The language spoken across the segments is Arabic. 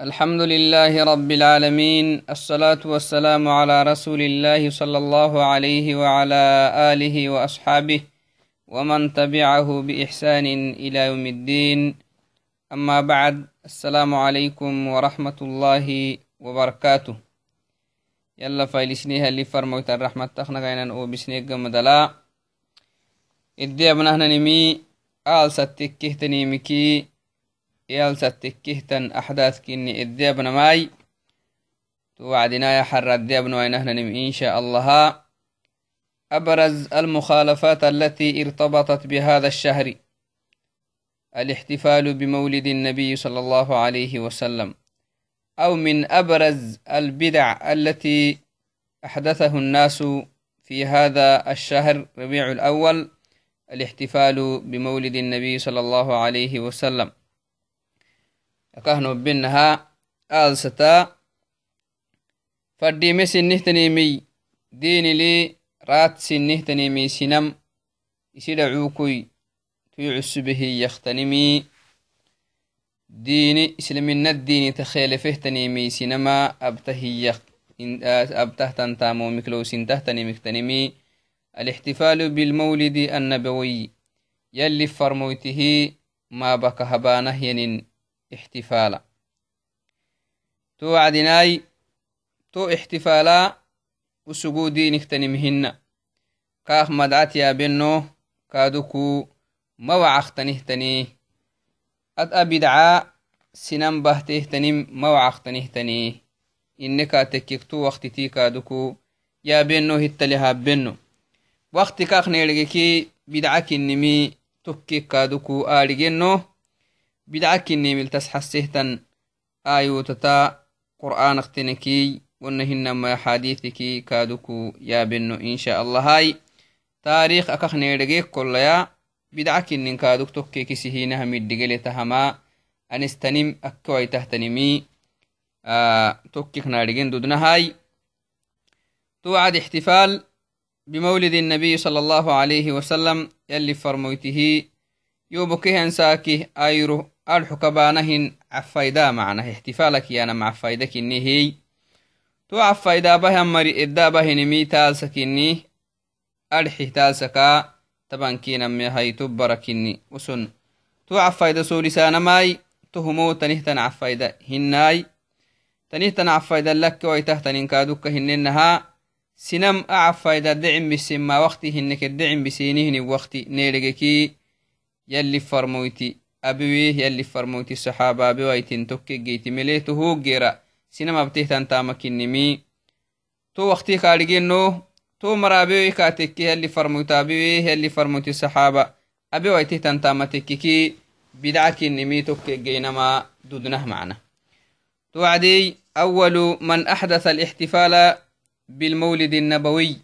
الحمد لله رب العالمين الصلاة والسلام على رسول الله صلى الله عليه وعلى آله وأصحابه ومن تبعه بإحسان إلى يوم الدين. أما بعد السلام عليكم ورحمة الله وبركاته. يلا فايلسنيها اللي فرموت الرحمة تخنقين أو بسنيق مدلا إدي أبنهنا نمي آل ستكيه تنيمكي yalsatekkehtan axdaaskini eddeabnamai توعدنا حر الدابن وينهن إن شاء الله. أبرز المخالفات التي ارتبطت بهذا الشهر. الاحتفال بمولد النبي صلى الله عليه وسلم. أو من أبرز البدع التي أحدثه الناس في هذا الشهر ربيع الأول الاحتفال بمولد النبي صلى الله عليه وسلم. Akahno binaha alsata fadime sinnihtanimi dinili rat sinnihtanimi sinam isidacukui tuy cusubehiyaktanimi dini islamina dini takhelefehtanimi sinama abtahiyak abtahtantamomiklousintahtanimiktanimi الاحتفال بالمولد النبوي يلي فرموته ما بك هبانه ينين احتفالا. تو وعدناي تو احتفالا وسجودي نختنمهن كاخ مدعت يا بنو كادوكو موعختنهتني أد أبدعا سنن بهتهتنم موعختنهتني إنك تككتو وقتتي كادوكو. يا بنو هتلها بنو. وقت كاخ نيرجكي بدعك النمي تكي كادوكو آرجنو bidcakinimiltas xasehtan ayotata qur'an akteneki wanahinama axadithiki kaduku yabeno insha allahai taarikh akak needhege kollaya bidcakinin kaduk tokkekisihinaha midhigeletahama anistanim akkewaitahtanimi tokkik naadhigen dudnahai توعد احتفال بمولد النبي صلى الله عليه وسلم يلي فرموته يوبكهن ساكي أيرو أرحو كبانهن عفايدا معنا احتفالك يانا مع فايدك إني هي. تو عفايدا بها مري إدا بهن مي تالسكني أرحي تالسكا طبعا كينا مي هاي تبركني وسن. تو عفايدا سولسانا ماي. تهمو تنهتن عفايدا هناي. تنهتن عفايدا لك ويتهتن إنكادوك هننها. Abiwih yalli farmoyti saxaaba abiwaitin tokkegeyti meleeto hooggeera sinama abtehtan tamakinimi to wakti kaadhigeno to mara abiwih kaatekke yalli farmoyto abiwih yalli farmoyti saxaaba abiwaitehtan tamatekkiki bidcakinimi tokkegeynama dudnah macna توعدي أول من أحدث الاحتفال بالمولد النبوي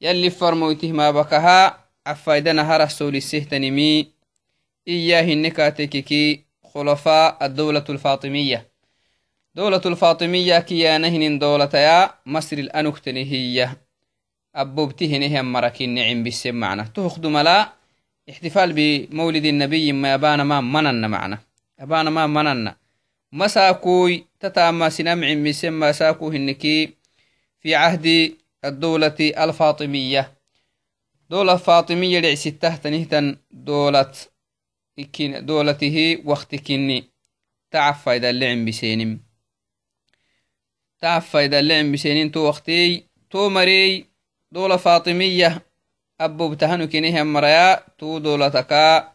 يلي فرموته ما بكها عفايدنا هرس سولي السهتنمي إياه النكاتككي خلفاء الدولة الفاطمية. دولة الفاطمية كيا نهن دولة يا مصر الأنكتن هي أبوبته نهم مركين نعم بالسم معنا. تخدم ملا احتفال بمولد النبي ما يبان ما منن معنا. يبان ما منن. مساكوي تتاما سنمع مسم مساكو هنكي في عهد الدولة الفاطمية. دولة فاطمية لعستة تنهتن دولة dolatihi wakti kini tacafayda lecembisenim tacafayda lecembisenin to waktey to marey dola fatimiyah abobtahanu kinihian maraya tu dolataka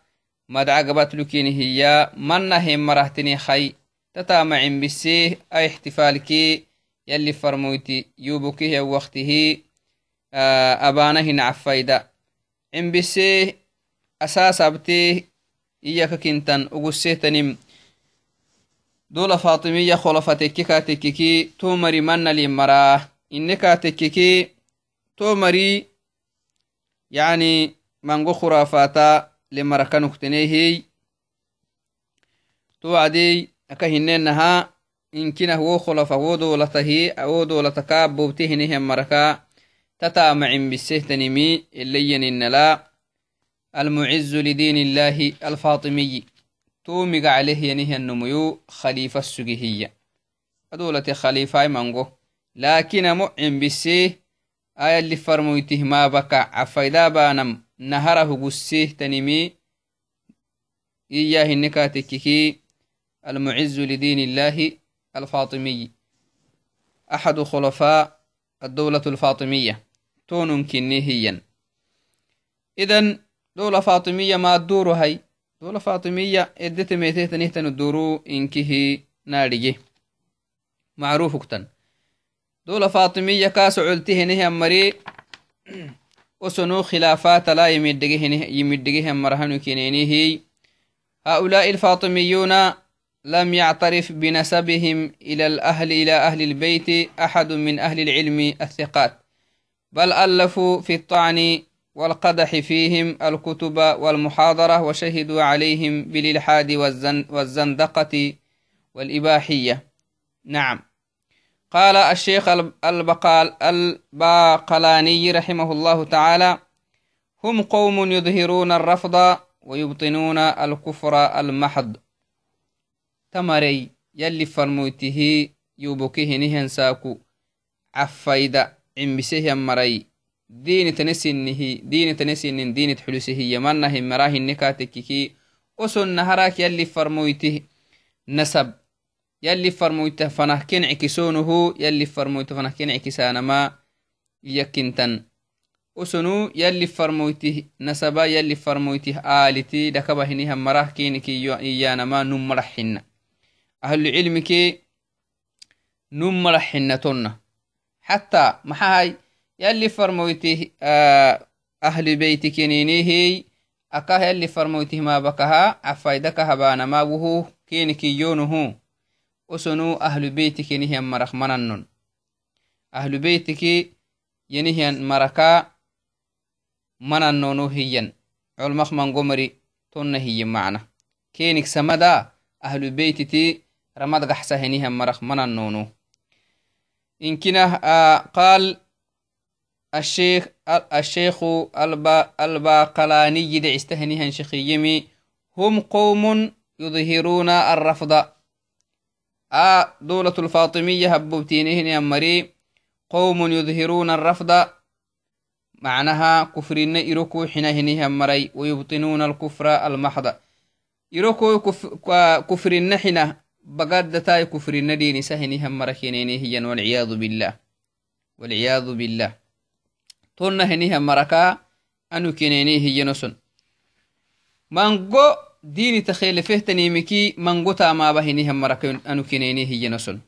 madca gabatlu kinihiya mannahen marahtini hay tatama cembiseh a ixtifaalkee yalli farmoyti yubukihian waktihi abaanahin cafaida cembiseeh asasabte iyaka kintan uguseetanim dola faatimiya kholafatekke kaatekkeki to mari mannalin maraa inne kaatekkeki to mari yani mango khurafata lemarakanuktenehiy to adey aka hinenaha inkinah wo kholafa wo dolatahi wo dolataka bobte hinehen maraka tataamacin bisehtanimi eleyeninala المعز لدين الله الفاطمي تومق عليه ينهي النميو خليفة السجهية adolate khalifaai mango lakin amo cimbisee ayalli farmoytih maabaka cafaydabanam nahara huguseh tanimi iya hinekatekiki المعز لدين الله الفاطمي أحد خلفاء الدولة الفاطمية تون كنيهيا إذن دولة فاطمية ما الدور هاي. دولة فاطمية إدت ميتيت نهتن الدورو إنكه نارجي معروف كتن. دولة فاطمية كاس علته نهي مري. وسنو خلافات لا يمدقه مرهن كنينيه هؤلاء الفاطميون لم يعترف بنسبهم إلى الأهل إلى أهل البيت أحد من أهل العلم الثقات. بل ألفوا في الطعن والقدح فيهم الكتب والمحاضرة وشهدوا عليهم بالإلحاد والزندقة والإباحية. نعم. قال الشيخ البقال الباقلاني رحمه الله تعالى هم قوم يظهرون الرفض ويبطنون الكفر المحض. تمري يلي فرموته يوبكه نهن ساكو عفايدة عمسه مري. dini tanesinihi dinit xulisehiyamanahim marahine katekiki oson naharak yali farmoytih nasab yali farmoyta fanah kenckisonuhu yali farmoyta fanah kenckisanama iyakintan osonu yali farmoytih nasaba yali farmoytih aaliti dakabahiniha marah kinikiyanama numaraxina ahlucilmike numaraxina tonna xata maxahay yalli farmoytih ahli beyti kininihii akah yalli farmoytih mabakaha afayda habanama wuhu kini kiyonuhu osonu ahlu beyti kinihian marak manannon ahlu beytiki yenihian maraka manannono hiyan colmak mangomari tonna hiyin macna kenik samada ahlu beytiti ramad gaxsa henihian marak manannono inkinah qaal الشيخ الشيخ البا الباقلاني يدع استهنيها شخيمي هم قوم يظهرون الرفض. آه دولة الفاطمية هبوتينهن يمري قوم يظهرون الرفض. معناها كفرين إركو حينهن مري ويبطنون الكفر المحض. إركو كفرين حينه بقادتاي كفر الندين سهني هم مركينيني هي والعياذ بالله. والعياذ بالله. هي نسن مانغو ديني تخيل فيه تنيمكي مانغو تاما بهني هم مركا أنو كينيني هي نسن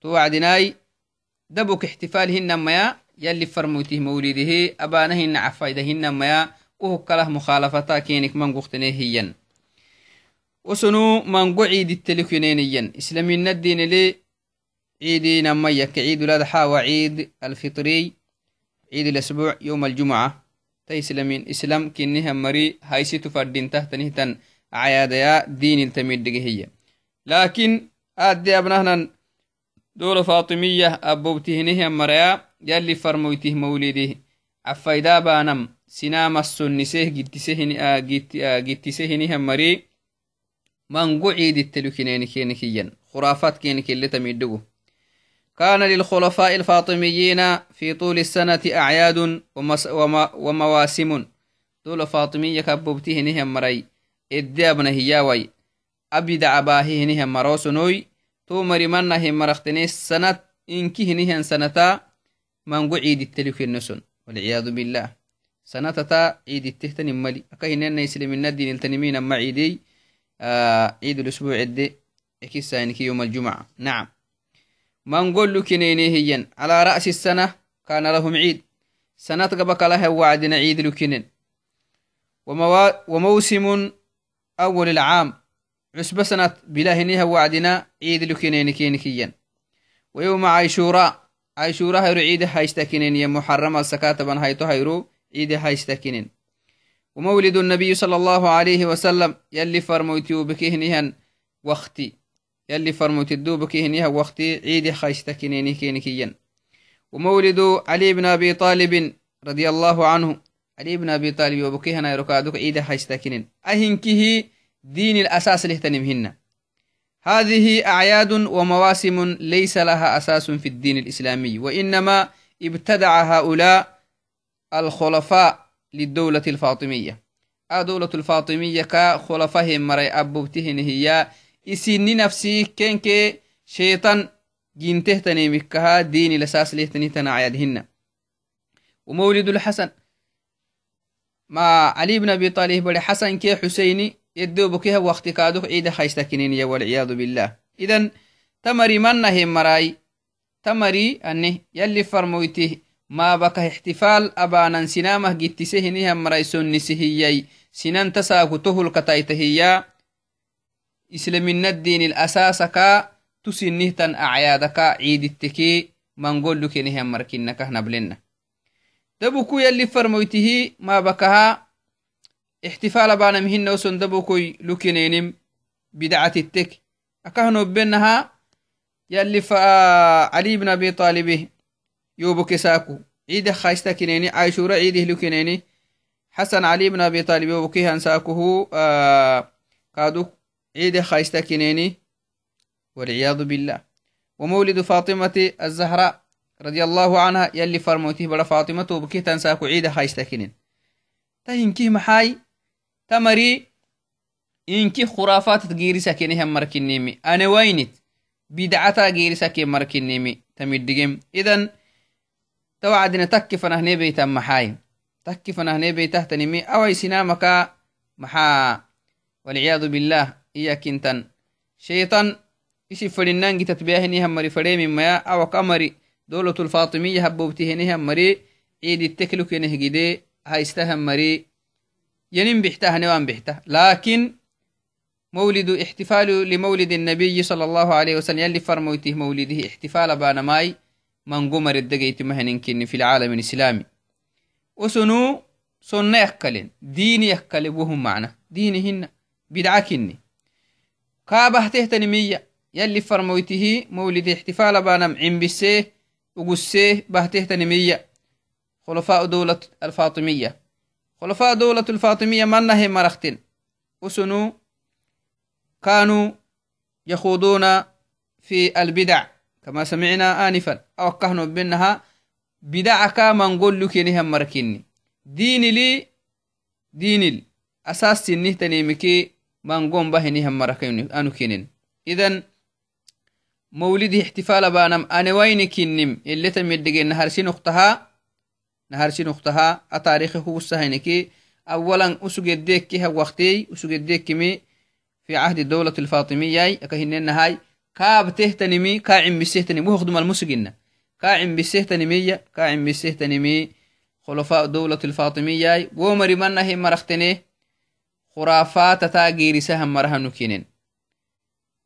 توعدناي دبك احتفالهن ميا يلي فرموته مولده أبانهن عفايدهن ميا وهو كله مخالفتا كينك مانغو اختنيه هيين وسنو منقو عيد التلكينينيا إسلامين الدين لي عيدي نميك عيد الأضحى وعيد الفطري عيد الأسبوع يوم الجمعة. تيسلمين إسلام كنها مري هايسي تفردين تحت نهتن عياديا دين التميد هي. لكن أدي أبنهنا دولة فاطمية أبوبته نهي مريا يلي فرمويته مولده عفايدا بانم سنام السنسيه جتسيه نهي مري mango ciidittelu kineeni keeni kiyyan khuraafaat keeni kille tamiidhugu كان للخلفاء الفاطميين في طول السنة أعياد ومواسم. دول فاطمية كببته نهم مري. إدابنا هياوي. أبدا عباهه نهم مروسنوي تو مريمنا هم مرختني سنة إنكه نهم سنتا من قعيد التلك النسن. والعياذ بالله. سنة تا عيد التهتن ملي. أكهنين يسلم الندين التنمين أما عيدي آه عيد الأسبوع الدي إكيسا يوم الجمعة. نعم. هي على رأس السنة كان لهم عيد سنة قبك لها وعدنا عيد لكنين وموا... وموسم أول العام عسب سنة بلا هنيها وعدنا عيد لكنين كينكيا ويوم عيشوراء عيشوراء هيرو عيد هايستكنين يا محرم السكاتبا هايتو هيرو عيد هايستكنين ومولد النبي صلى الله عليه وسلم يلي فرموتيو بكهنهن وقتي يلي فرموت الدو بكهنها وقتي عيد خيستكنيني كينكيا ومولد علي بن أبي طالب رضي الله عنه. علي بن أبي طالب وبكهنا يركادك عيد خيستكنين أهنكه دين الأساس لهتنمهن هذه أعياد ومواسم ليس لها أساس في الدين الإسلامي وإنما ابتدع هؤلاء الخلفاء للدولة الفاطمية. الدولة الفاطمية كخلفائهم مري أبوبتهن هي شيطان جنته تنيمكها دين لساس ليتني تنعيدهن ومولد الحسن مع علي بن أبي طالب بڑي حسن كي حسيني يدو بكيها وقت كادو عيد خيستكنين والعياذ بالله إذن تمري من مراي تمري أني يلي فرمويته ما بك احتفال أبانا إسلامنا الدين الأساس كا تسنه تن أعيادك عيد التكي من قول لك نهم مركنك نبلنا دبكو يلي فرمويته ما بكها احتفال بانا مهن وسن دبكو لكنينم بدعة التك. أكهنو بينها يلي فا علي بن أبي طالب يوبك ساكو. عيد خايستا خايستا كنيني والعياذ بالله. ومولد فاطمة الزهراء رضي الله عنها يلي فرموته بلا فاطمة وبكي تنساكو عيد خايستكنين تهنكي محاي؟ تمري إنكي خرافات تجيري سكينها مركنيمي أنا وينت؟ بدعتا جيري سكين مركنيمي تمدقم إذن توعدنا تكف نهني بيتا محاي. تكف نهني بيتا تنمي أوي سنامك محا والعياذ بالله. انتن شيطان isi fadinangi tatbiyahinihan mari fademimaya awak amari عيد التكلو كنه جدي. هايستها مري. ينم بحته نوان بحته لكن مولد احتفال لمولد النبي صلى الله عليه وسلم. يلي فرموته مولده احتفال بانا ماي. من قمر الدقيت مهنن في العالم الإسلامي. وسنو سنة يكلن دين يكلن وهم معنا دينهن بدعكني كابه تهتنمية يلي فرموته مولد احتفال بانم عم بسيه وقسيه بهته تنمية خلفاء دولة الفاطمية خلفاء دولة الفاطمية من نهي مرختن وسنو كانوا يخوضون في البدع كما سمعنا آنفا أو كهنوا بأنها بدعك من قول لك مركني دين لي دين لي أساس سنه تنيمكي من قوم به نهم مركني أنو كنين إذن مولدي احتفال بانم أنا وين كنم اللي تمدقي نهارسين أختها نهارسين أختها أتاريخ هو السهينكي أولا أسوق الديك كها وقتي أسوق الديك كمي في عهد الدولة الفاطمية أكهنن هاي. كاب تهتنمي كاعم بسهتنمي وخدم المسجنة كاعم بسهتنمي كاعم بسهتنمي خلفاء دولة الفاطمية ومري منه مرختني خرافات تاجيري سهم مرهنو كينين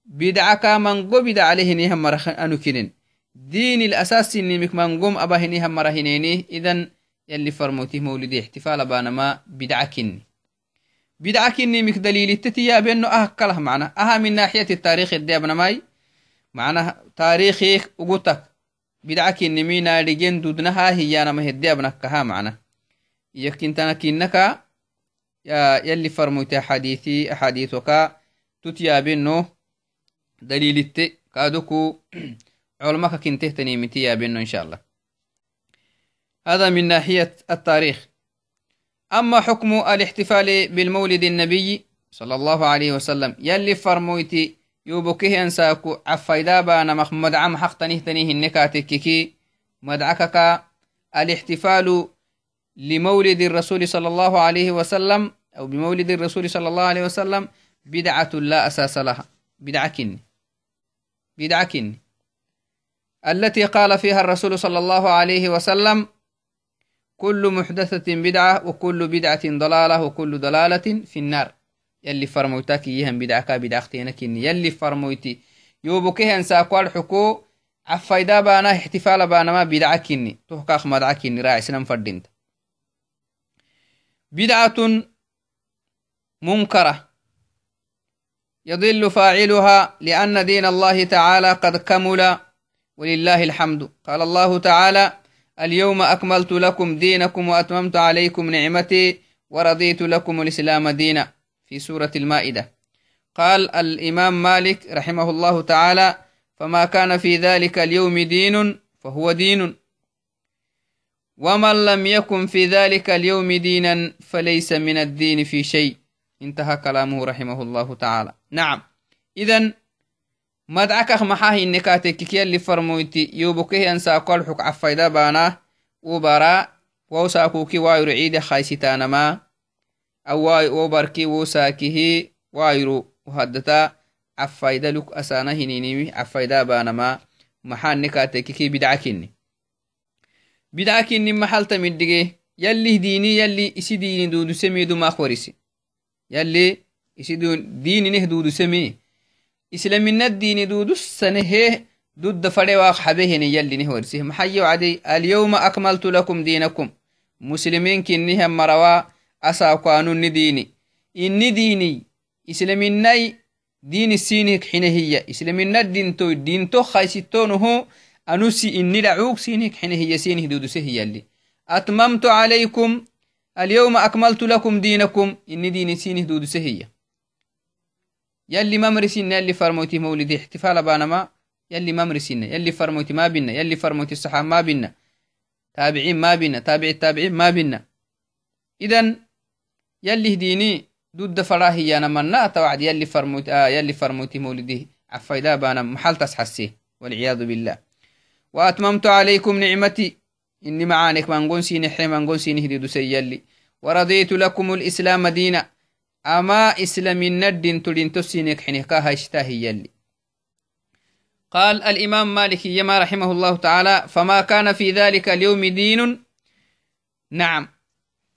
بدعك من قو بدع عليه نيهم مرخ أنكنين دين الأساس نيمك من قوم أبا هنيهم مرهنيني إذن يلي فرموتي مولدي احتفال بانما بدعكني بدعكني مك دليل التتيا بأنه أهكله معنا. أها من ناحية التاريخ يلي فرموتي حديثي أحاديثك. تتيا بأنه دليلت كادوكو. علمك كنته تنيمتي بنو إن شاء الله. هذا من ناحية التاريخ. أما حكم الاحتفال بالمولد النبي صلى الله عليه وسلم يلي فرمويتي يوبكه أنساكو عفايدا بانا عم حق تنيه تنيه النكاتككي مدعكك. الاحتفال لمولد الرسول صلى الله عليه وسلم أو بمولد الرسول صلى الله عليه وسلم بدعة لا أساس لها. بدعة التي قال فيها الرسول صلى الله عليه وسلم كل محدثة بدعة وكل بدعة ضلالة وكل ضلالة في النار. يلي فرموتاك يهم بدعك بدعتينك يلي فرموتي يوبكه انساكو الحكو عفايدا بانا احتفال بانا ما بدعكني تحقاق مدعكني راعي سنم فردينت بدعة منكرة. يضل فاعلها لأن دين الله تعالى قد كمل ولله الحمد. قال الله تعالى اليوم أكملت لكم دينكم وأتممت عليكم نعمتي ورضيت لكم الإسلام دينا. في سورة المائدة. قال الإمام مالك رحمه الله تعالى فما كان في ذلك اليوم دين فهو دين. ومن لم يكن في ذلك اليوم دينا فليس من الدين في شيء. انتهى كلامه رحمه الله تعالى نعم إذن مدعك محاه النكاتك اللي فرمويتي يوبكه أنسى قول حك عفايدا بانا وبرا ووساكوكي وايرو عيد خايستانا ما أو وبركي وساكه وايرو وهدتا عفايدا لك أسانا هنيني عفايدا بانا ما محاه النكاتك بدعكني بدعكني محال تمدقه يلي ديني يلي إسي ديني دودو سميدو ما خوريسي يلي إسي ديني نه دودو سمي. إسلامنا الدين دودو سنه ضد فريواق حبهن يلي نهورسه محيو عدي اليوم أكملت لكم دينكم. مسلمين كنها مروا أسا قانون ديني إني ديني إسلامنا دين السينك حين هي. إسلامنا الدين تو دين تو خايستونه أنسي إني لعوق اليوم أكملت لكم دينكم. إني ديني سينه دودو سهي يلي ممرسين يلي فرموتي مولدي. احتفال بانما يلي ممرسين يلي فرموتي ما بينا يلي فرموتي الصحاب ما بينا تابعين ما بينا تابع التابعين ما بينا إذن يلي هديني ضد فراهي أنا منا توعد يلي فرموتي آه يلي فرموتي مولدي. عفايدا بانا محل تسحسي. والعياذ بالله. وأتممت عليكم نعمتي. إني معانك من قنسي حي من قنسي نهدي سيالي ورضيت لكم الإسلام دينا. أما إسلام الندين تلين تسينك حنكاها اشتاهي يلي قال الإمام مالك يما رحمه الله تعالى فما كان في ذلك اليوم دين. نعم.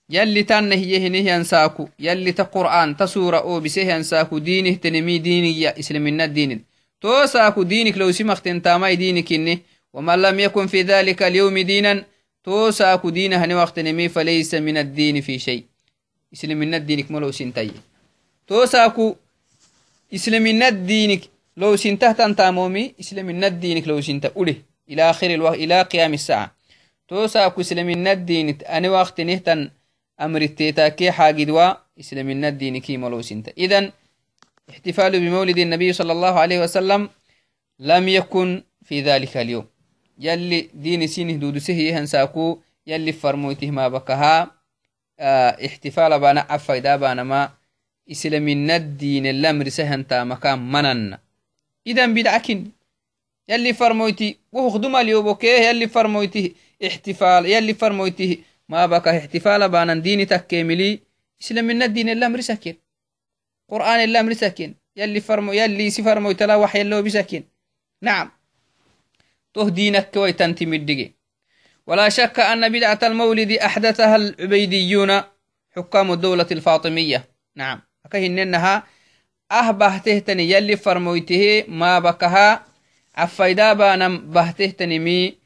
يلي تنه يهنه ينساكو يلي تقرآن تسورة أو بسه ينساكو دينه تنمي ديني إسلام الدين تو ساكو دينك لو سمخت انتاماي دينك إنه ومن لم يكن في ذلك اليوم دينا تو ساكو دين هني وقت نمي فليس من الدين في شيء. إسلام من الدينك ملو سنتي توسا أكو إسلام من الدينك لو سنته تنتا مومي إسلام من الدينك لو سنته أوله إلى آخر الوقت إلى قيام الساعة. تو ساكو إسلام من الدين أنا وقت نهتن أمر التيتاك حاجد و إسلام من الدينك ملو سنته إذن احتفال بمولد النبي صلى الله عليه وسلم لم يكن في ذلك اليوم. يلي دين سينه دودو سهي هنساكو يلي فرموته ما بكها احتفال بانا عفايدا بانا ما إسلامنا الدين الأمر سهنتا مكان منن. إذن بدعكن يلي فرمويتي وهو خدوم اليوبوكيه يلي فرمويتي احتفال يلي فرمويتي ما بقى احتفال بانا ديني تكيملي إسلامنا الدين الأمر سكين قرآن الأمر سكين يلي فرمو يلي سفرمو تلا وحي اللو بسكين نعم. تو دينك كويتنتي مدقي. ولا شك أن بدعة المولد أحدثها العبيديون حكام الدولة الفاطمية. نعم. أكهننها أهبه تهتني يلي فرمويته ما بكها عفايدا بانم بهتهتني مي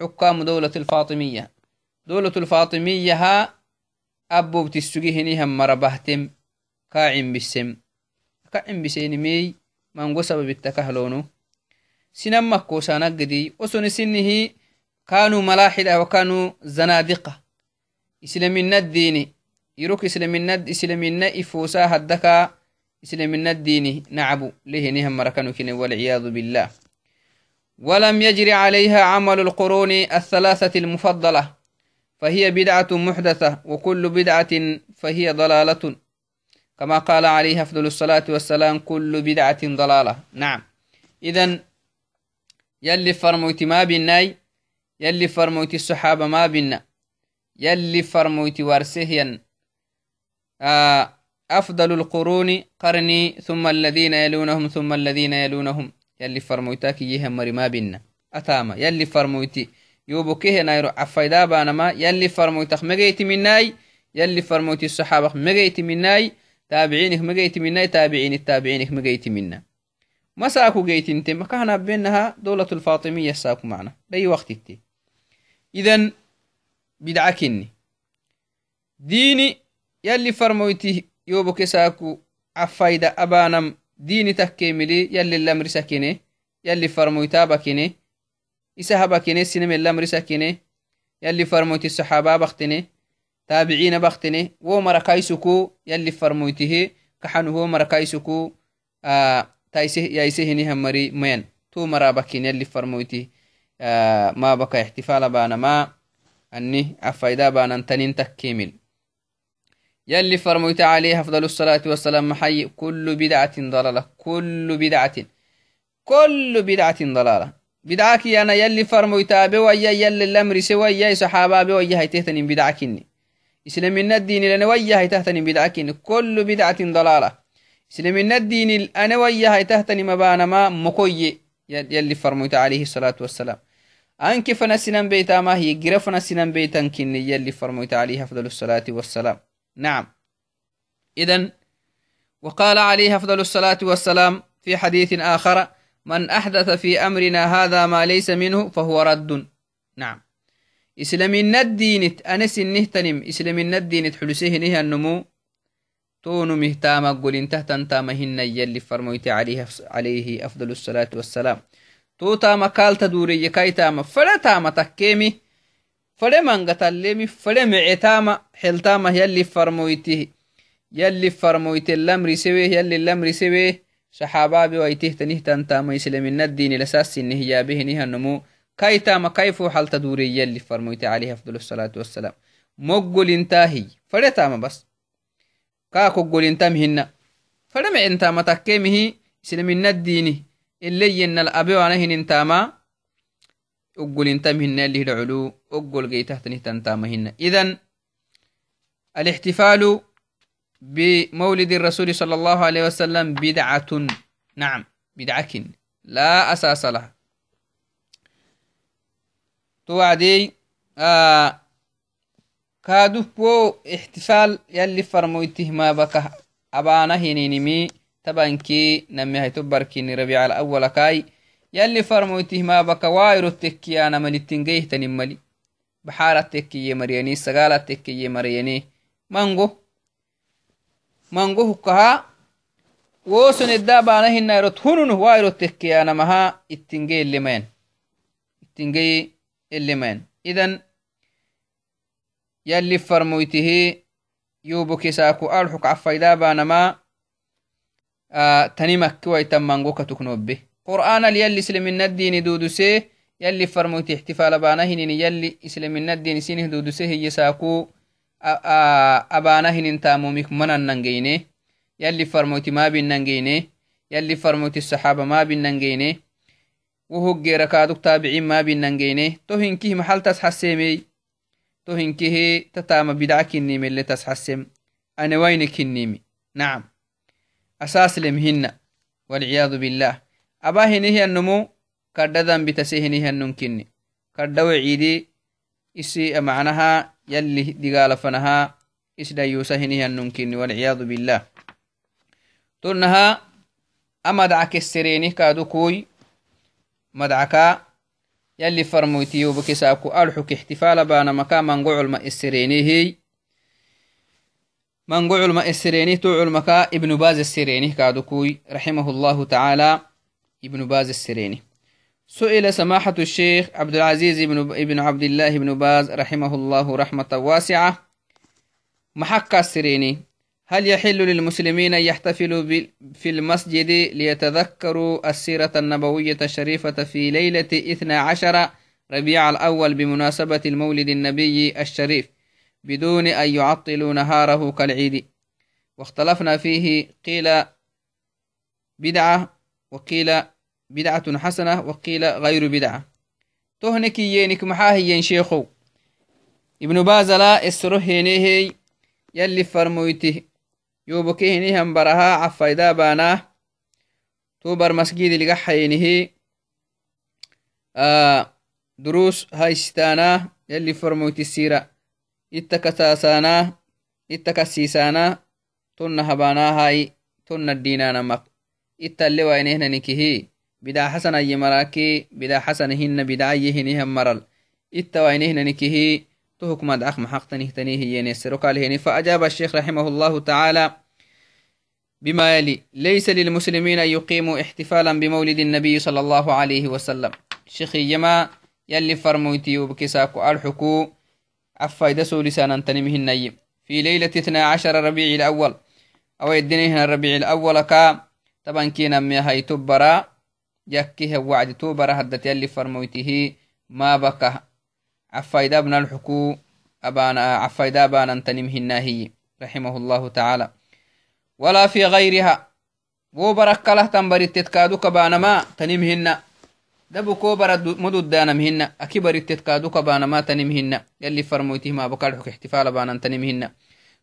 حكام دولة الفاطمية. دولة الفاطمية ها أبو بتسجيه هم مربهتم كاعم بالسم كاعم بسين مي من قصب بالتكهلونو قدي وسن سنه كانوا ملاحدة وكانوا زنادقة إسلامنا الديني يروك إسلامنا إسلامنا إفوسا هدكا إسلامنا الديني نعبو ليه نهم مركنو كن والعياذ بالله ولم يجري عليها عمل القرون الثلاثة المفضلة فهي بدعة محدثة وكل بدعة فهي ضلالة كما قال عليه أفضل الصلاة والسلام كل بدعة ضلالة نعم إذن يلي فرموتي ما بالناي يلي فرموتي الصحابة ما بنا يلي فرموتي وارسهيا آه أفضل القرون قرني ثم الذين يلونهم ثم الذين يلونهم. يلي فرمويتاك يهم مري ما بنا أتاما يلي فرموتي يوبكيه نايرو عفايدا بانما يلي فرمويتك مجيت مناي يلي فرموتي الصحابة مجيت مناي تابعينك مجيت مناي تابعين التابعينك مجيت منا ما ساكو جيت انت ما كان بينها دولة الفاطمية ساكو معنا بأي وقت انت إذن بدعكني ديني يلي فرمويتي يوبو كساكو عفايدة أبانم ديني تكيملي يلي الأمر سكيني يلي فرمويتا بكيني إسها بكيني سينم الأمر سكيني يلي فرمويتي الصحابة بختني تابعين بختني ومركايسكو يلي فرمويته كحنه مركايسكو yaisehinihan mari mayan tu marabakin yalli farmoyti احتفال بانا ما. أني أفايدا بانا تنين تكيمل يلي فرميت عليه أفضل الصلاة والسلام محي. كل بدعة ضلالة. كل بدعة. كل بدعة ضلالة. بدعك أنا يلي فرميت أبي ويا يلي الأمر سوى يا صحابة أبي ويا هيتهتني بدعكني إسلام الدين لنا ويا هيتهتني بدعكني كل بدعة ضلالة. إسلام الدين أنا ويا هيتهتني مبانا ما مكوي يلي فرميت عليه الصلاة والسلام. أنك فنسنا بيتا ما هي جرف فنسنا بيتا كني يلي فرميت عليه أفضل الصلاة والسلام. نعم. إذا وقال عليه أفضل الصلاة والسلام في حديث آخر من أحدث في أمرنا هذا ما ليس منه فهو رد. نعم. إسلام الدين أنس النهتنم إسلام الدين حلسه نهى النمو. تونو مهتاما قول انتهتا تاما هن يلي فرمويت عليه, عليه أفضل الصلاة والسلام. تو تاما كال تدوري يكاي تاما فلا تاما تكيمي فلا من قتلمي فلا معتاما حل تاما يلي فرمويته يلي فرمويت اللمر سويه يلي اللمر سويه صحابا بويته تنهتا تاما يسلم الدين الأساس نهيا به نها النمو. كاي تاما كيفو حل تدوري يلي فرمويت عليه أفضل الصلاة والسلام. مقول انتاهي فلا تاما بس. Hina fade mecentama takkemihi islaminadini eleyenal abewanahinin oggolintamhina اللي العلو أقول جيتهتني تنتامهن إذن الاحتفال بمولد الرسول صلى الله عليه وسلم بدعة نعم بدعة لا أساس لها توعدي آه بك أبانا هنينمي تبانكي نمي هيتو بركيني ربيع الأول كاي يلي فرمويته ما بك وايرو تكيانا ملتنجيه تنملي baxaarat tekkiye mariyani sagaalat tekkiye mariyani mango mango hukkaha woson edda baana hinairot hununu wairot tekkiyanamaha ittinge elemayan ittinge elemayan idan yalli farmoytihi yubokisaaku arxuk cafayda baanama tani makki waitan mango katuknobbe qur'aanal yalli isliminaddiini duudusee يلي فرموت احتفال بانا هنين يلي إسلامنا الدين سينه دودو سيه يساكو أبانا هنين تاموميك منا ننجيني. يلي فرموت ما بين ننجيني. يلي فرموت الصحابة ما بين ننجيني. وهو ركادوك تابعين ما بين ننجيني. توهن كيه محل تسحسيمي كيه تتام بدعك النيمي اللي تسحسم أنا وينك النيمي نعم أساس لمهن والعياذ بالله أبا هنيه النمو kadda dambitasihinihannunkinni kadda weciidi isi macnaha yalli digaalafanaha isdayusahinihanunkinni walciyadu billah tunnaha a madca kessereeni kaadu kuy madcaka يلي فرمويتي وبكساكو ألحك احتفال بان مكان من قعل السريني من قعل ما السريني تعل مكا ابن باز السريني كادوكوي رحمه الله تعالى ابن باز السريني. سئل سماحة الشيخ عبد العزيز بن ابن عبد الله بن باز رحمه الله رحمة واسعة محق السريني. هل يحل للمسلمين أن يحتفلوا في المسجد ليتذكروا السيرة النبوية الشريفة في ليلة إثنى عشر ربيع الأول بمناسبة المولد النبي الشريف بدون أن يعطلوا نهاره كالعيد؟ واختلفنا فيه قيل بدعة وقيل بدعة حسنة وقيل غير بدعة. تهنك يينك محاهي شيخو. ابن باز لا إسره هينيه يلي فرمويته. يوبك هنيهم برها عفايدا باناه توبر مسجد اللي حينه آه دروس هاي ستانا يلي فرمويت السيرة. اتكساسانا اتكسيسانا تن هبانا هاي. تن الدينانا مك. اتالي وينهن نكهي بدا حسن أي مراكي. بدا حسن هن بدا يهنهم مرل إتوينهن نكه تهك مدعخ محق نهتنيه ينسر قال فأجاب الشيخ رحمه الله تعالى بما يلي ليس للمسلمين أن يقيموا احتفالا بمولد النبي صلى الله عليه وسلم. شيخ يما يلي فرمويتي وبكساكو الحكو عفايدة سولسانا تنمهن في ليلة 12 ربيع الأول أو يدنيهن الربيع الأول كا طبعا كينا مي هاي تبرا يكيه وعد توبرا هدت يلي فرمويته ما بكى عفايدا بن الحكو أبانا عفايدا بانا تنمهنا هي رحمه الله تعالى. ولا في غيرها. وبركله تنبرت تتكادوك بانما تنمهن دبو كو برد مدود دانمهن أكي برت تتكادوك بانما تنمهن يلي فرمويته ما بكالحك احتفال بانا تنمهن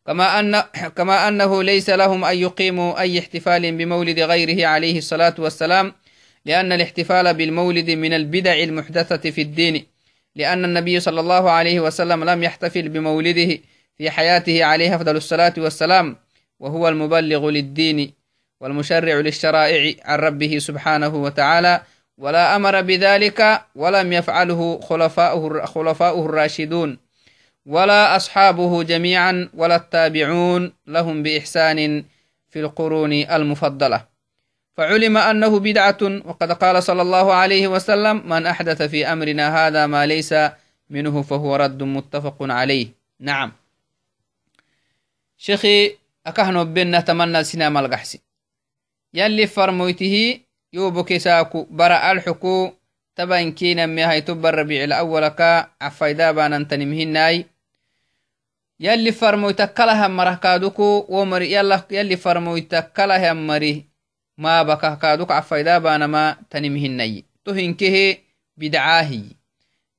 كما, أن كما أنه ليس لهم أن يقيموا أي احتفال بمولد غيره عليه الصلاة والسلام لأن الاحتفال بالمولد من البدع المحدثة في الدين. لأن النبي صلى الله عليه وسلم لم يحتفل بمولده في حياته عليه أفضل الصلاة والسلام وهو المبلغ للدين والمشرع للشرائع عن ربه سبحانه وتعالى ولا أمر بذلك ولم يفعله خلفاؤه, خلفاؤه الراشدون ولا أصحابه جميعا ولا التابعون لهم بإحسان في القرون المفضلة. فعلم أنه بدعة وقد قال صلى الله عليه وسلم من أحدث في أمرنا هذا ما ليس منه فهو رد متفق عليه. نعم. شيخي أكهنو بنا تمنى سينما القحسي يلي فرمويته يوبك ساكو برا ألحكو تبا كينا ميهاي تبر ربيع الأول كا عفايدا بانا تنمهناي يلي فرمويتك كلها مره كادوكو ومر يلي فرمويتك كلها مري ما بكه كادوك عفايدا بانا ما تنمهناي تهنكه بدعاهي.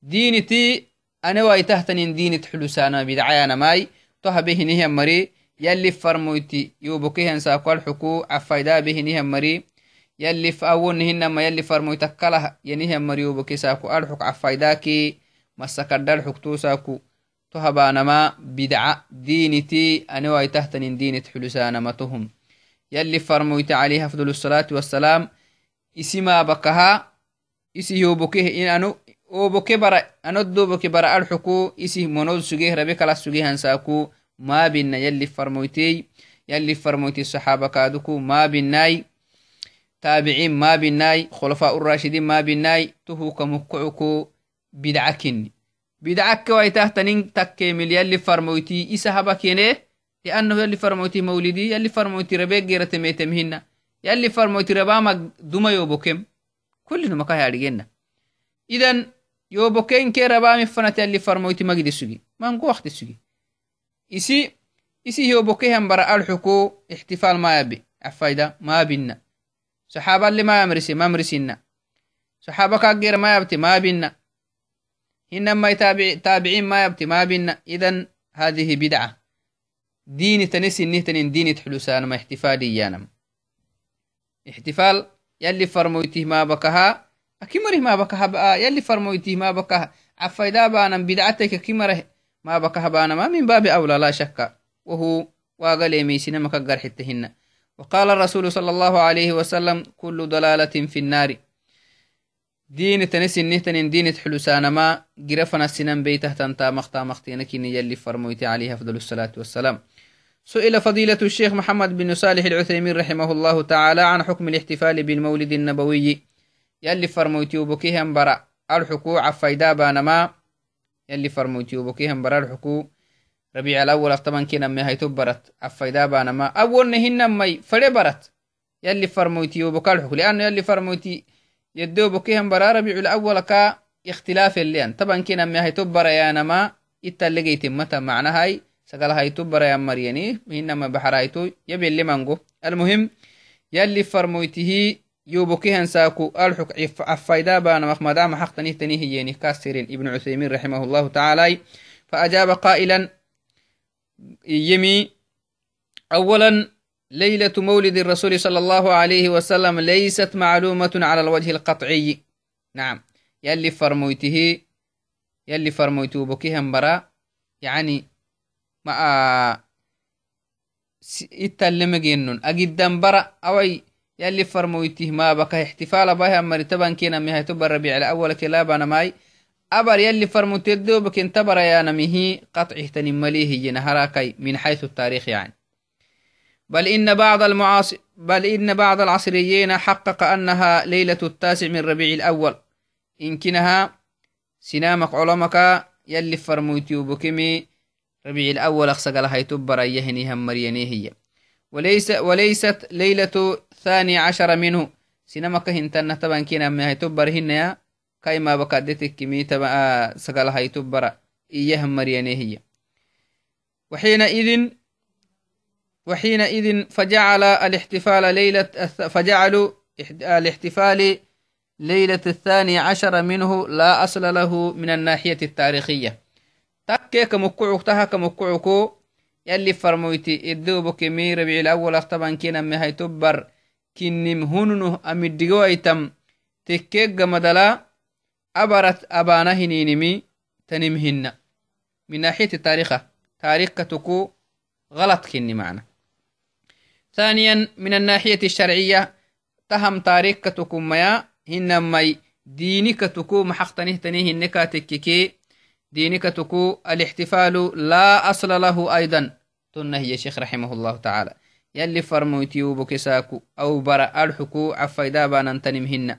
دينتي أنا وايتهتنين دينة حلوسانا بدعانا ماي. تهبه نهم مري. يلي فرمويتي يوبكيهن ساكو الحكو عفايدا به نهم مري. يلي فأونهنما يلي فرمويتك كله ينهم مري يوبكي ساكو. الحك عفايداكي مسكدر حكتو ساكو. تهبانما بدعة دينتي أنا وايتهتن دينة حلسانمتهم يلي فرمويت عليه أفضل الصلاة والسلام اسما بكها isi yoboke in anu oboke bara anoddoboke bara alxuku isi monod sugeh rabe kala sugehansaku maabinna yalli farmoytey yalli farmoyti saxaaba kaaduku maabinai taabiciin maabinai khulafaa urashidin maabinai tuhuka mukkucuku bidca kinni bidcakke waitahtanin takkemil yalli farmoyti isa لأنه يلي فرموتي مولدي يلي فرموتي ربيك جيرة ميتم هنا يلي فرموتي ربامة دوما يوبوكم كل نمكا يارجينا إذن يوبوكين كي ربامي فنات يلي فرموتي مجدي سجي ما نقو وقت سجي إسي إسي يوبوكي هم برا الحكو احتفال ما يبي. أفايدا ما بينا صحابة اللي ما يمرسي ما مرسينا صحابة كاقير ما يبتي ما بينا إنما تابعين ما يبتي ما بينا إذن هذه بدعة. ديني تنسي تنين ديني تحلوسان ما احتفالي يانم احتفال يلي فرمويته ما بكها أكمره ما بكها بقى يلي فرمويته ما بكها. عفايدا بانا بدعتك كمره ما بكها بانا ما من باب أولى لا شك. وهو واغلي ميسنا مكقر حتهن وقال الرسول صلى الله عليه وسلم كل ضلالة في النار. دين تنسي نهتن دين حلسان ما جرفنا السنان بيته تنتا مختا مختينك يلي فرمويت عليه أفضل الصلاة والسلام. سئل فضيلة الشيخ محمد بن صالح العثيمين رحمه الله تعالى عن حكم الاحتفال بالمولد النبوي. يلي فرمويتي وبكيهم برا. الحكو عفايدا بانما. يلي فرمويتي وبكيهم برا الحكو ربيع الأول طبعا كنا ما هي تبرت. عفايدا بانما. أول نهن مي. فري برت. يلي فرمويتي وبكال الحكو لأنه يلي فرمويتي يدو بكيهم برا ربيع الأول كا اختلاف اللي طبعا كنا ما هي تبرا يا نما إتلقيت متى معنى هاي. سقال هايتو برا مريني إنما بحرايتو يبي مانجو المهم يلي فرمويته يوبكي هنساكو الحك عفايدا بانا مخمدا ما حق تنيه تنيه يني كاسرين ابن عثيمين رحمه الله تعالى. فأجاب قائلا يمي أولا ليلة مولد الرسول صلى الله عليه وسلم ليست معلومة على الوجه القطعي. نعم. يلي فرمويته يلي فرموته بكيها مبرا يعني ما آه، اتلم جنون أجد برا أوي يلي فرموته ما بك احتفال بها مرتبا كينا مها تبر الربيع الأول كلابا ماي. أبر يلي فرموته بك انتبرا يا نمهي قطعه تنمليه جنهراكي من حيث التاريخ يعني. بل إن بعض المعاص بل إن بعض العصريين حقق أنها ليلة التاسع من ربيع الأول. إن كنها سنامك علمك يلي فرمويتيو بكمي ربيع الأول أخسق لها يتبر أيهني هم هي. وليس وليست ليلة الثاني عشر منه. سينما كهنتنا طبعا كنا ما هي تبر هنا كاي ما بكادتك كمي تبع سقال هاي تبر إياه مريانه هي. وحينئذ وحينئذ فجعل الاحتفال ليلة فجعلوا الاحتفال ليلة الثاني عشر منه لا أصل له من الناحية التاريخية. تكي كمكعوك تها كمكعوكو يلي فرمويتي إدوبو كمي ربيع الأول أختبان كينا مهي تبر كنم هننه أمدقو أيتم تكيك مدلا أبرت أبانا هنينمي تنمهن. من ناحية التاريخ تاريخ كتكو غلط كني معنا. ثانيا من الناحية الشرعية تهم تاريخ كتكو ميا هنمي ديني كتكو محقتنه تنيه النكا تككي ديني كتكو الاحتفال لا أصل له أيضا. تنه يا شيخ رحمه الله تعالى. يلي فرموتيو بكساكو أو برا ألحكو عفايدا بانا تنمهن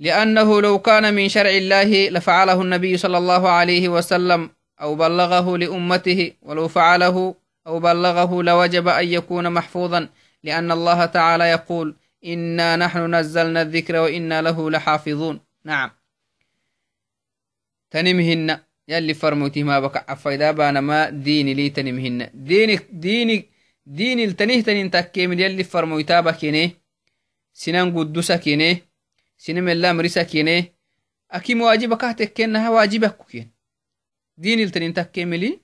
لأنه لو كان من شرع الله لفعله النبي صلى الله عليه وسلم أو بلغه لأمته ولو فعله أو بلغه لوجب أن يكون محفوظا لأن الله تعالى يقول إنا نحن نزلنا الذكر وإنا له لحافظون. نعم. تنمهن. يلي فرموتي ما بك عفايدا بانا ما ديني لي تنمهن. ديني ديني ديني التنيه تنين تكيمل يلي فرمويتا بكيني. سنان قدوسا كيني. سنم الله مرسا كيني. أكيم واجبك تكينها واجبك كين ديني التنين تكيملي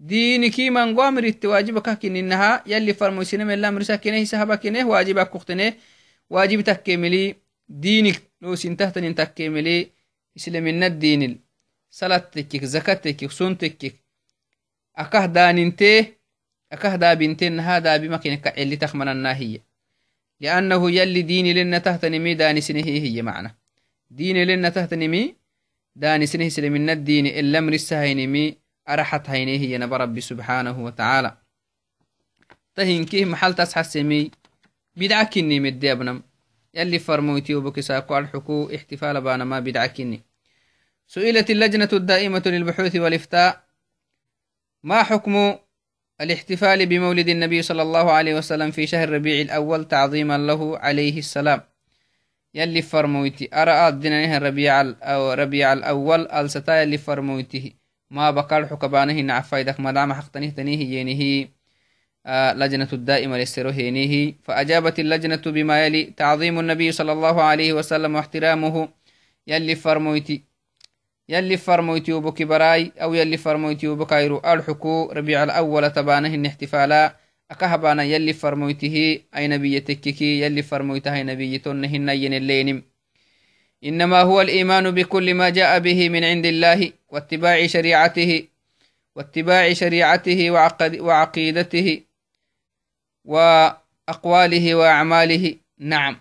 ديني كيما نقوامر التواجبك كينها يلي فرمو سنم الله مرسا كيني سهبا كيني واجبك كختني واجب تكيملي دينك لو سنتهتنين تكيملي إسلامنا الدين صلاتك زكاتك سنتك أكه داننته أكه دابنتين هذا بمكنك اللي تخمن الناهية لأنه يلي ديني لنا تهتنمي داني سنه هي معنى ديني هينه هي نبى ربي سبحانه وتعالى. تهينكيه محل تسحسمي بدعكني مدي أبنم يلي فرموتي وبكساكو الحكو احتفال بانا بدعكني سئلت اللجنة الدائمة للبحوث والإفتاء ما حكم الاحتفال بمولد النبي صلى الله عليه وسلم في شهر ربيع الأول تعظيما له عليه السلام؟ يلي فرمويتي أرى الدنانه ربيع, ربيع الأول ألستا يلي فرمويته ما بقال حكبانه نعفايدك مدام حقتنه تنيه ينيه آه لجنة الدائمة للسروهينيه فأجابت اللجنة بما يلي تعظيم النبي صلى الله عليه وسلم واحترامه يلي فرمويتي يلي فرمويتي وبكي براي أو يلي فرمويتي وبكايرو الحكو ربيع الأول تبانه احتفالا. أكهبانا يلي فرمويته أي نبي تككي يلي فرمويته أي نبي تنهن اللينم إنما هو الإيمان بكل ما جاء به من عند الله واتباع شريعته واتباع شريعته وعقيدته وأقواله وأعماله. نعم.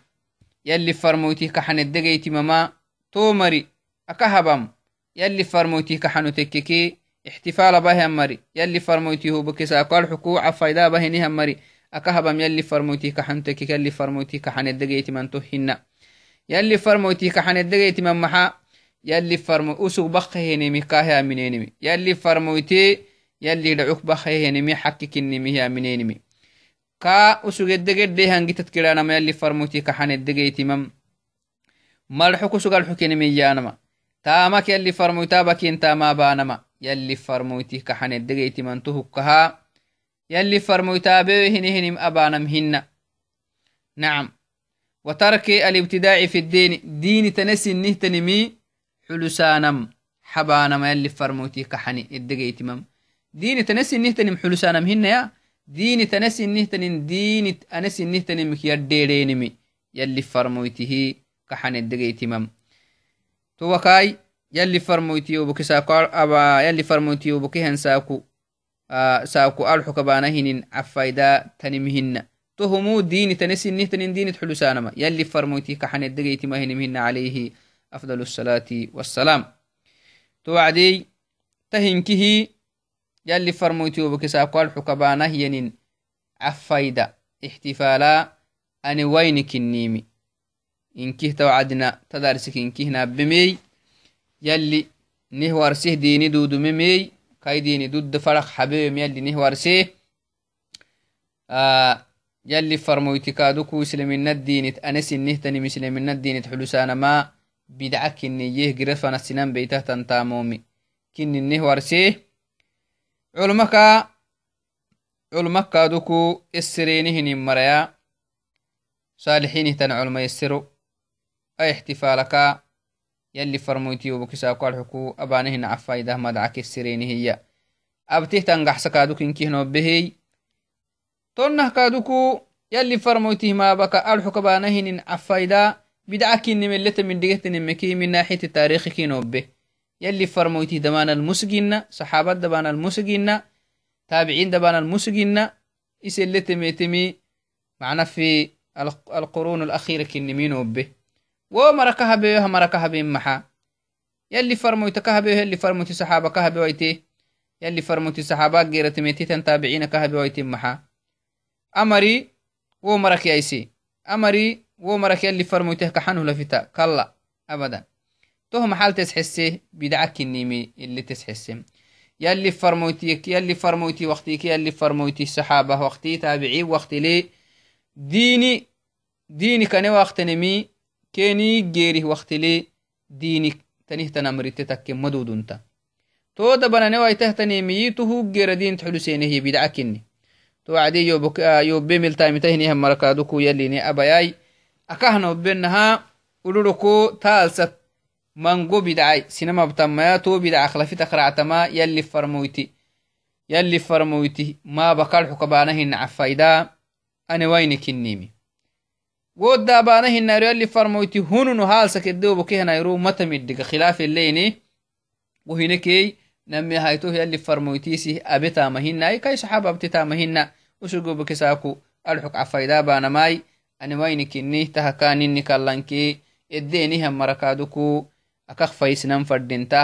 يلي فرمويته كحن الدقيت مما تومري. أكهبم يلي فرمويته كحنو تككي احتفال به مري يلي فرمويته هو بكسا قال حكوع فايدا به مري أكهبم يلي فرمويته كحن تككي يلي فرمويته كحن الدقيت من تهنا يلي فرمويته كحن الدقيت من محا يلي فرمو أسوق بخه نمي كاهي منينمي يلي فرمويته يلي دعوك بخه نمي حكك نمي منينمي ka usugedegedde hangitad kiranama yalli farmuti kaxanedegeytimam malxu kusugalxukenimiyanama taamak yalli farmuytabakin tama banama yalli farmuyti kaxanedegeytimantu hukkaha yalli farmuytabe hinihinim abanam hinna نعم وترك الابتداع في الدين. دين تنسي نهتنمي حلسانم. حبانم. يلي فرموتي كحني. الدقيتمم دين تنسي نهتنم حلسانم هنا يا. دين تنسي نهتنم دين أنسي نهتنم يديرينمي يلي فرموته كحني. الدقيتمم توكاي. يلي فرموتيو بكي ساكو. أبا. يلي فرموتيو بكي هن ساكو. آه ساكو ألحو كبانهن عفايدا تنمهن تهمو دين تنسي نهتنين دين حلسانما يلي فرموتي كحن الدقيت مهن عليه أفضل الصلاة والسلام. توعدي تهنكه يلي فرموتيو بكي ساكو ألحو كبانهن عفايدا احتفالا أني وينك النيمي إنكه توعدنا تدارسك إنكه نابمي. يلي نهوارسيه ديني دودو ممي. كاي ديني دود فرق حبيب يلي نهوارسيه. آه يلي فرمويتي كادوكو إسلامنا الدينت أنا سنهتني مسلمنا الدينت حلسانا ما بدعة كنيه قرفنا السنان بيته تنتامومي. كننه ورسيه علمك علمك كادوكو السرينهن مريا. صالحين تن علم يسرو أي احتفالك. يلي فرمويتي وبكساكو الحكو. أبانهن عفايده مدعك السرين هي. أبتيه تنقح سكادوك إنكيه نوبهي. تنه كادوكو يلي فرمويته ما بكا الحكو بانهن عفايده بدعك نملت من دقيت نمكي من ناحية التاريخ كي نوبه يلي فرمويته دمان المسجين صحابة دبان المسجين تابعين دبان المسجين إسلت ميتمي معنا في القرون الأخيرة كنمين وبه ومركها بيها مركها بين محا. يلي فرمويت كهبه يلي فرمويت صحابة كهبه ويتي أمري ومرك يأيسي. أمري ومرك يلي فرمويته كحنه لفتا كلا أبدا. تو محل تسحسي بدعك النيمي اللي تسحسي. يلي فرمويتيك يلي فرمويتي وقتيك يلي فرمويتي الصحابة وقتي تابعي وقت لي. ديني ديني كان وقت نمي كيني جيري وقت لي. ديني تنيه تنمرت تك مدودنتا تو دبنا نواي تهتني ميته جير دين تحلسينه بدعكني تو عدي يوبك يوبي ملتايم تهني هم مركادوكو يليني أباياي أكهنا وبينها ولولكو تالست منغو بدعي سينما بتمايا تو بدع خلفي تقرعتما يلي فرمويتي. يلي فرمويتي. ما بقال حكبانهن عفايدا. أنا وينك النيمي ودا بانهن يلي فرمويتي. هنو هالسك الدوبو كهنا يرو متمدق. خلاف الليني. وهنكي نمي هايتو يلي فرمويتيسي أبتا مهنا أي كاي صحابة أبتتا مهنا وشقو بكساكو الحق عفايدا بانا ماي أنا وينك إني تهكاني كاللانكي إديني هم مركادوكو akak faisnan fadinta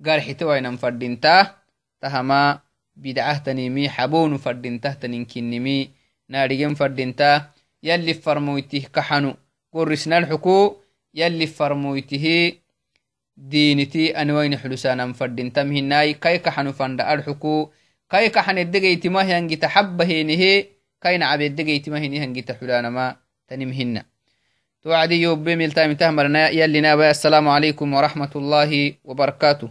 garxitewainan fadinta tahama bidcahtanimi xabonu fadintahtaninkinimi naadhigen fadinta yalli farmoytih kaxanu gorisnalxuku yalli farmoytihi diiniti aniwaini xulusanan fadintam hinai kai kaxanu fanda alxuku kai kaxanedegeytimah yangita xabba henihe kaina cabedegeytimah hini hangita xulanama tanim hina توعدي يوب بميل تايم تهمرنا يلي نابا السلام عليكم ورحمة الله وبركاته